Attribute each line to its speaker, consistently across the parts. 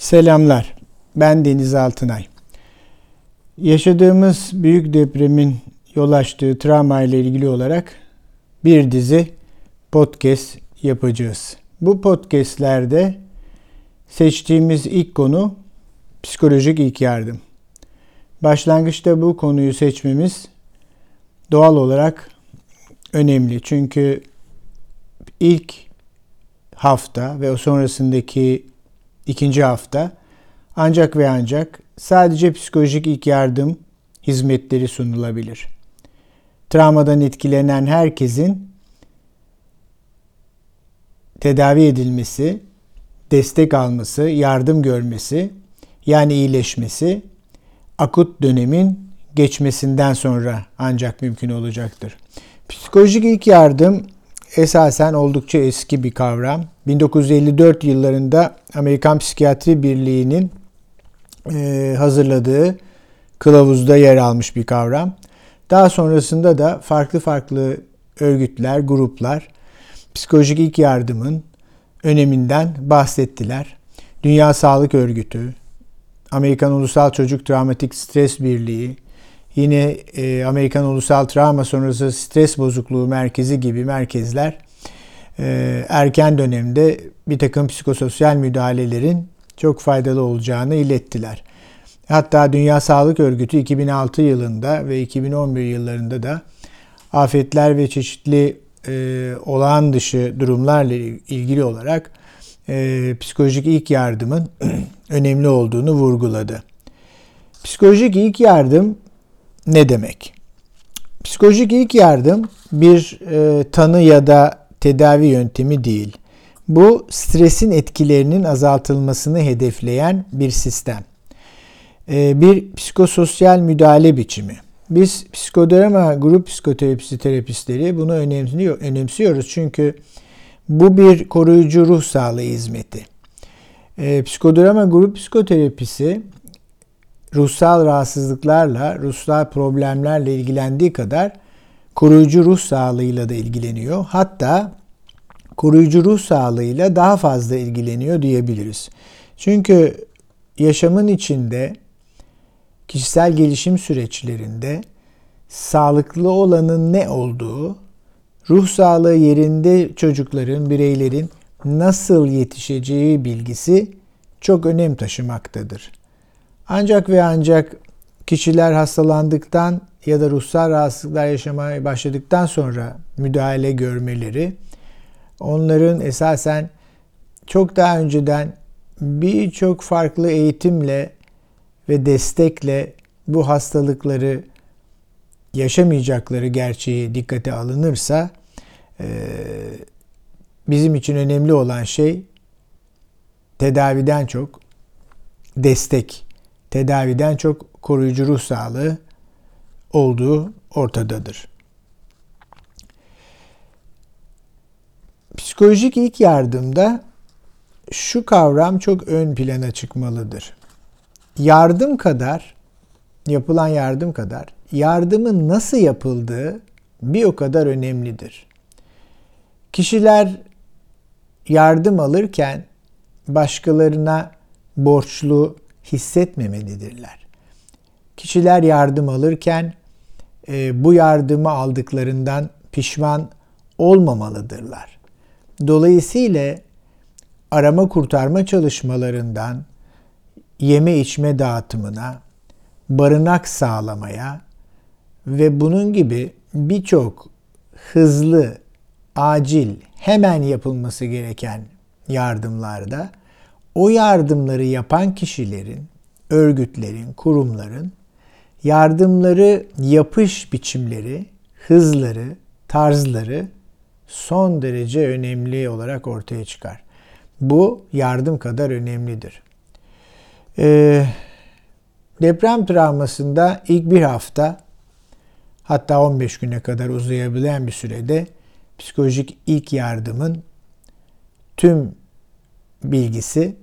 Speaker 1: Selamlar. Ben Deniz Altınay. Yaşadığımız büyük depremin yol açtığı travma ile ilgili olarak bir dizi podcast yapacağız. Bu podcastlerde seçtiğimiz ilk konu psikolojik ilk yardım. Başlangıçta bu konuyu seçmemiz doğal olarak önemli. Çünkü ilk hafta ve o sonrasındaki ikinci hafta ancak ve ancak sadece psikolojik ilk yardım hizmetleri sunulabilir. Travmadan etkilenen herkesin tedavi edilmesi, destek alması, yardım görmesi yani iyileşmesi akut dönemin geçmesinden sonra ancak mümkün olacaktır. Psikolojik ilk yardım esasen oldukça eski bir kavram. 1954 yıllarında Amerikan Psikiyatri Birliği'nin e, hazırladığı kılavuzda yer almış bir kavram. Daha sonrasında da farklı farklı örgütler, gruplar psikolojik ilk yardımın öneminden bahsettiler. Dünya Sağlık Örgütü, Amerikan Ulusal Çocuk Travmatik Stres Birliği, yine e, Amerikan Ulusal Travma Sonrası Stres Bozukluğu Merkezi gibi merkezler e, erken dönemde bir takım psikososyal müdahalelerin çok faydalı olacağını ilettiler. Hatta Dünya Sağlık Örgütü 2006 yılında ve 2011 yıllarında da afetler ve çeşitli e, olağan dışı durumlarla ilgili olarak e, psikolojik ilk yardımın önemli olduğunu vurguladı. Psikolojik ilk yardım ne demek? Psikolojik ilk yardım bir e, tanı ya da tedavi yöntemi değil. Bu stresin etkilerinin azaltılmasını hedefleyen bir sistem. E, bir psikososyal müdahale biçimi. Biz psikodrama grup psikoterapisi terapistleri bunu önemsiyor, önemsiyoruz çünkü bu bir koruyucu ruh sağlığı hizmeti. E, psikodrama grup psikoterapisi ruhsal rahatsızlıklarla, ruhsal problemlerle ilgilendiği kadar koruyucu ruh sağlığıyla da ilgileniyor. Hatta koruyucu ruh sağlığıyla daha fazla ilgileniyor diyebiliriz. Çünkü yaşamın içinde kişisel gelişim süreçlerinde sağlıklı olanın ne olduğu, ruh sağlığı yerinde çocukların, bireylerin nasıl yetişeceği bilgisi çok önem taşımaktadır. Ancak ve ancak kişiler hastalandıktan ya da ruhsal rahatsızlıklar yaşamaya başladıktan sonra müdahale görmeleri onların esasen çok daha önceden birçok farklı eğitimle ve destekle bu hastalıkları yaşamayacakları gerçeği dikkate alınırsa bizim için önemli olan şey tedaviden çok destek tedaviden çok koruyucu ruh sağlığı olduğu ortadadır. Psikolojik ilk yardımda şu kavram çok ön plana çıkmalıdır. Yardım kadar, yapılan yardım kadar, yardımın nasıl yapıldığı bir o kadar önemlidir. Kişiler yardım alırken başkalarına borçlu hissetmemelidirler. Kişiler yardım alırken e, bu yardımı aldıklarından pişman olmamalıdırlar. Dolayısıyla arama kurtarma çalışmalarından yeme içme dağıtımına, barınak sağlamaya ve bunun gibi birçok hızlı, acil, hemen yapılması gereken yardımlarda o yardımları yapan kişilerin, örgütlerin, kurumların yardımları yapış biçimleri, hızları, tarzları son derece önemli olarak ortaya çıkar. Bu yardım kadar önemlidir. Ee, deprem travmasında ilk bir hafta hatta 15 güne kadar uzayabilen bir sürede psikolojik ilk yardımın tüm bilgisi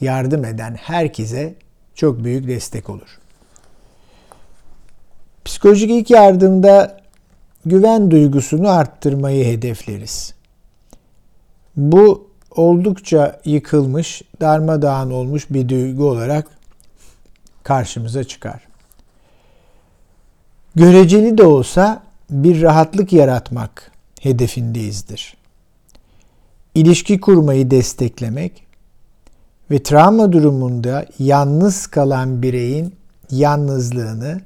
Speaker 1: yardım eden herkese çok büyük destek olur. Psikolojik ilk yardımda güven duygusunu arttırmayı hedefleriz. Bu oldukça yıkılmış, darmadağın olmuş bir duygu olarak karşımıza çıkar. Göreceli de olsa bir rahatlık yaratmak hedefindeyizdir. İlişki kurmayı desteklemek ve travma durumunda yalnız kalan bireyin yalnızlığını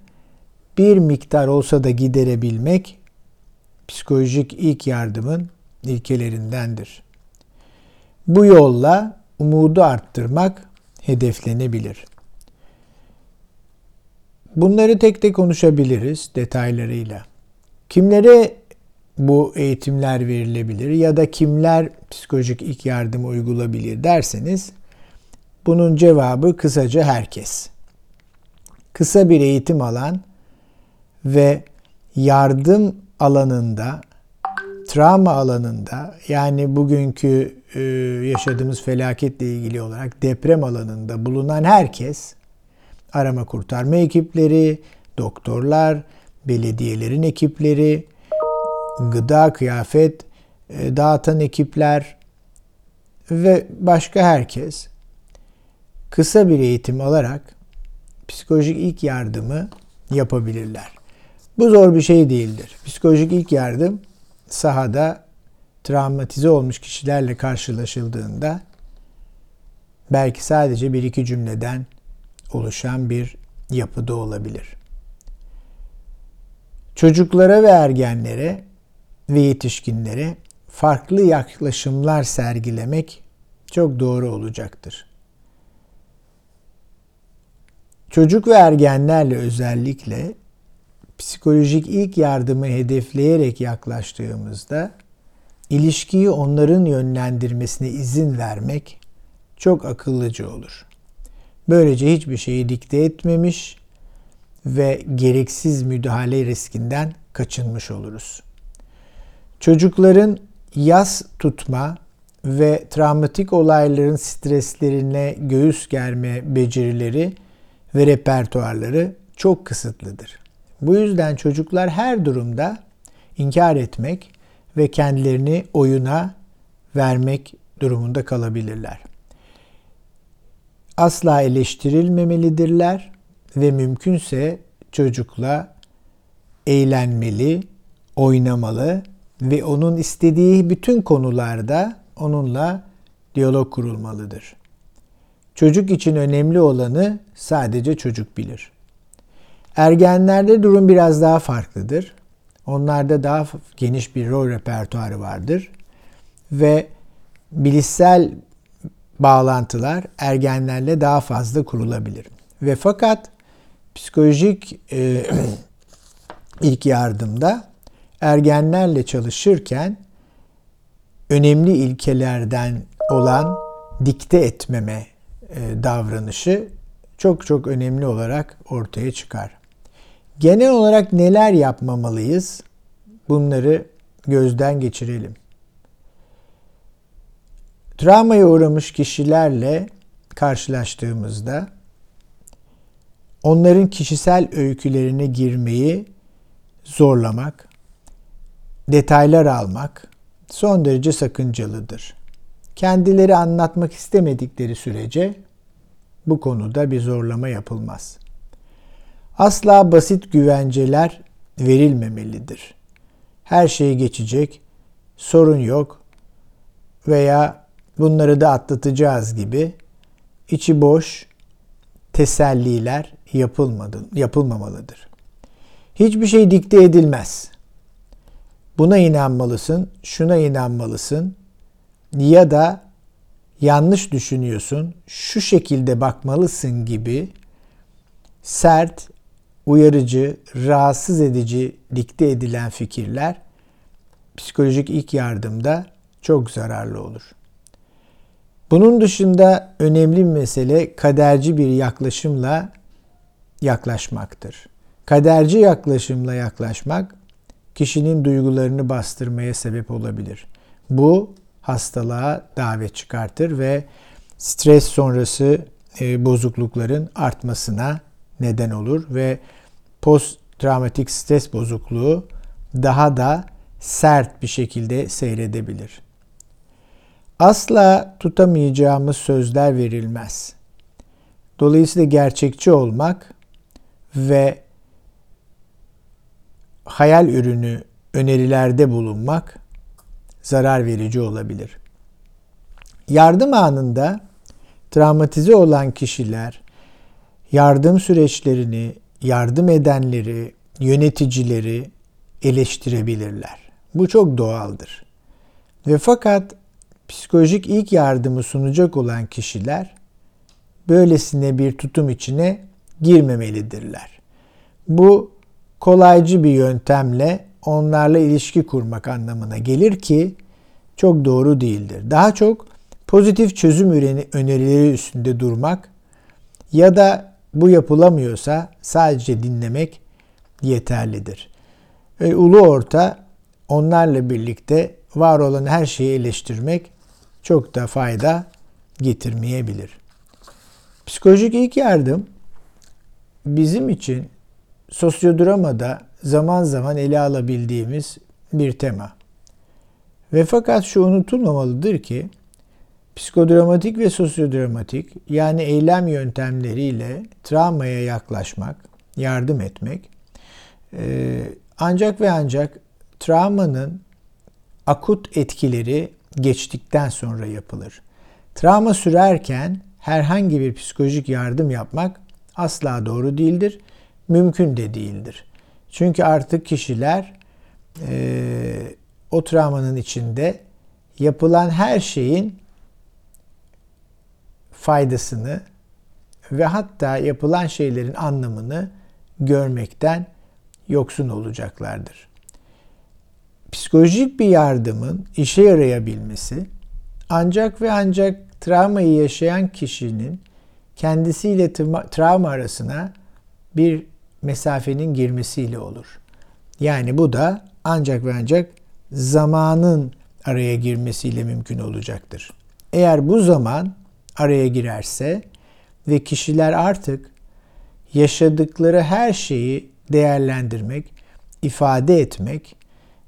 Speaker 1: bir miktar olsa da giderebilmek psikolojik ilk yardımın ilkelerindendir. Bu yolla umudu arttırmak hedeflenebilir. Bunları tek tek konuşabiliriz detaylarıyla. Kimlere bu eğitimler verilebilir ya da kimler psikolojik ilk yardım uygulayabilir derseniz bunun cevabı kısaca herkes. Kısa bir eğitim alan ve yardım alanında, travma alanında yani bugünkü e, yaşadığımız felaketle ilgili olarak deprem alanında bulunan herkes arama kurtarma ekipleri, doktorlar, belediyelerin ekipleri, gıda, kıyafet e, dağıtan ekipler ve başka herkes kısa bir eğitim alarak psikolojik ilk yardımı yapabilirler. Bu zor bir şey değildir. Psikolojik ilk yardım sahada travmatize olmuş kişilerle karşılaşıldığında belki sadece bir iki cümleden oluşan bir yapıda olabilir. Çocuklara ve ergenlere ve yetişkinlere farklı yaklaşımlar sergilemek çok doğru olacaktır. Çocuk ve ergenlerle özellikle psikolojik ilk yardımı hedefleyerek yaklaştığımızda ilişkiyi onların yönlendirmesine izin vermek çok akıllıca olur. Böylece hiçbir şeyi dikte etmemiş ve gereksiz müdahale riskinden kaçınmış oluruz. Çocukların yas tutma ve travmatik olayların streslerine göğüs germe becerileri ve repertuarları çok kısıtlıdır. Bu yüzden çocuklar her durumda inkar etmek ve kendilerini oyuna vermek durumunda kalabilirler. Asla eleştirilmemelidirler ve mümkünse çocukla eğlenmeli, oynamalı ve onun istediği bütün konularda onunla diyalog kurulmalıdır. Çocuk için önemli olanı sadece çocuk bilir. Ergenlerde durum biraz daha farklıdır. Onlarda daha geniş bir rol repertuarı vardır ve bilişsel bağlantılar ergenlerle daha fazla kurulabilir. Ve fakat psikolojik e, ilk yardımda ergenlerle çalışırken önemli ilkelerden olan dikte etmeme e, davranışı çok çok önemli olarak ortaya çıkar. Genel olarak neler yapmamalıyız? Bunları gözden geçirelim. Travmaya uğramış kişilerle karşılaştığımızda onların kişisel öykülerine girmeyi zorlamak, detaylar almak son derece sakıncalıdır. Kendileri anlatmak istemedikleri sürece bu konuda bir zorlama yapılmaz. Asla basit güvenceler verilmemelidir. Her şey geçecek, sorun yok veya bunları da atlatacağız gibi içi boş teselliler yapılmadı, yapılmamalıdır. Hiçbir şey dikte edilmez. Buna inanmalısın, şuna inanmalısın ya da yanlış düşünüyorsun, şu şekilde bakmalısın gibi sert, uyarıcı, rahatsız edici dikte edilen fikirler psikolojik ilk yardımda çok zararlı olur. Bunun dışında önemli bir mesele kaderci bir yaklaşımla yaklaşmaktır. Kaderci yaklaşımla yaklaşmak kişinin duygularını bastırmaya sebep olabilir. Bu hastalığa davet çıkartır ve stres sonrası e, bozuklukların artmasına neden olur ve post travmatik stres bozukluğu daha da sert bir şekilde seyredebilir. Asla tutamayacağımız sözler verilmez. Dolayısıyla gerçekçi olmak ve hayal ürünü önerilerde bulunmak zarar verici olabilir. Yardım anında travmatize olan kişiler yardım süreçlerini, yardım edenleri, yöneticileri eleştirebilirler. Bu çok doğaldır. Ve fakat psikolojik ilk yardımı sunacak olan kişiler böylesine bir tutum içine girmemelidirler. Bu kolaycı bir yöntemle onlarla ilişki kurmak anlamına gelir ki çok doğru değildir. Daha çok pozitif çözüm önerileri üstünde durmak ya da bu yapılamıyorsa sadece dinlemek yeterlidir. Ve ulu orta onlarla birlikte var olan her şeyi eleştirmek çok da fayda getirmeyebilir. Psikolojik ilk yardım bizim için sosyodramada zaman zaman ele alabildiğimiz bir tema. Ve fakat şu unutulmamalıdır ki psikodramatik ve sosyodramatik yani eylem yöntemleriyle travmaya yaklaşmak, yardım etmek e, ancak ve ancak travmanın akut etkileri geçtikten sonra yapılır. Travma sürerken herhangi bir psikolojik yardım yapmak asla doğru değildir, mümkün de değildir. Çünkü artık kişiler e, o travmanın içinde yapılan her şeyin faydasını ve hatta yapılan şeylerin anlamını görmekten yoksun olacaklardır. Psikolojik bir yardımın işe yarayabilmesi ancak ve ancak travmayı yaşayan kişinin kendisiyle travma arasına bir mesafenin girmesiyle olur. Yani bu da ancak ve ancak zamanın araya girmesiyle mümkün olacaktır. Eğer bu zaman araya girerse ve kişiler artık yaşadıkları her şeyi değerlendirmek, ifade etmek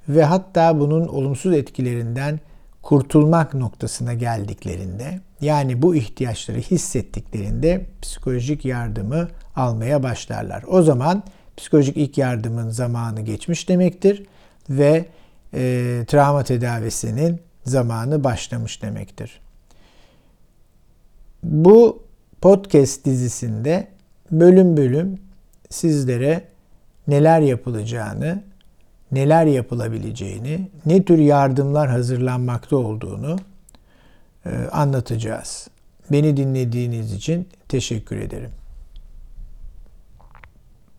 Speaker 1: ve hatta bunun olumsuz etkilerinden kurtulmak noktasına geldiklerinde yani bu ihtiyaçları hissettiklerinde psikolojik yardımı almaya başlarlar. O zaman psikolojik ilk yardımın zamanı geçmiş demektir ve e, travma tedavisinin zamanı başlamış demektir. Bu podcast dizisinde bölüm bölüm sizlere neler yapılacağını, neler yapılabileceğini, ne tür yardımlar hazırlanmakta olduğunu e, anlatacağız. Beni dinlediğiniz için teşekkür ederim.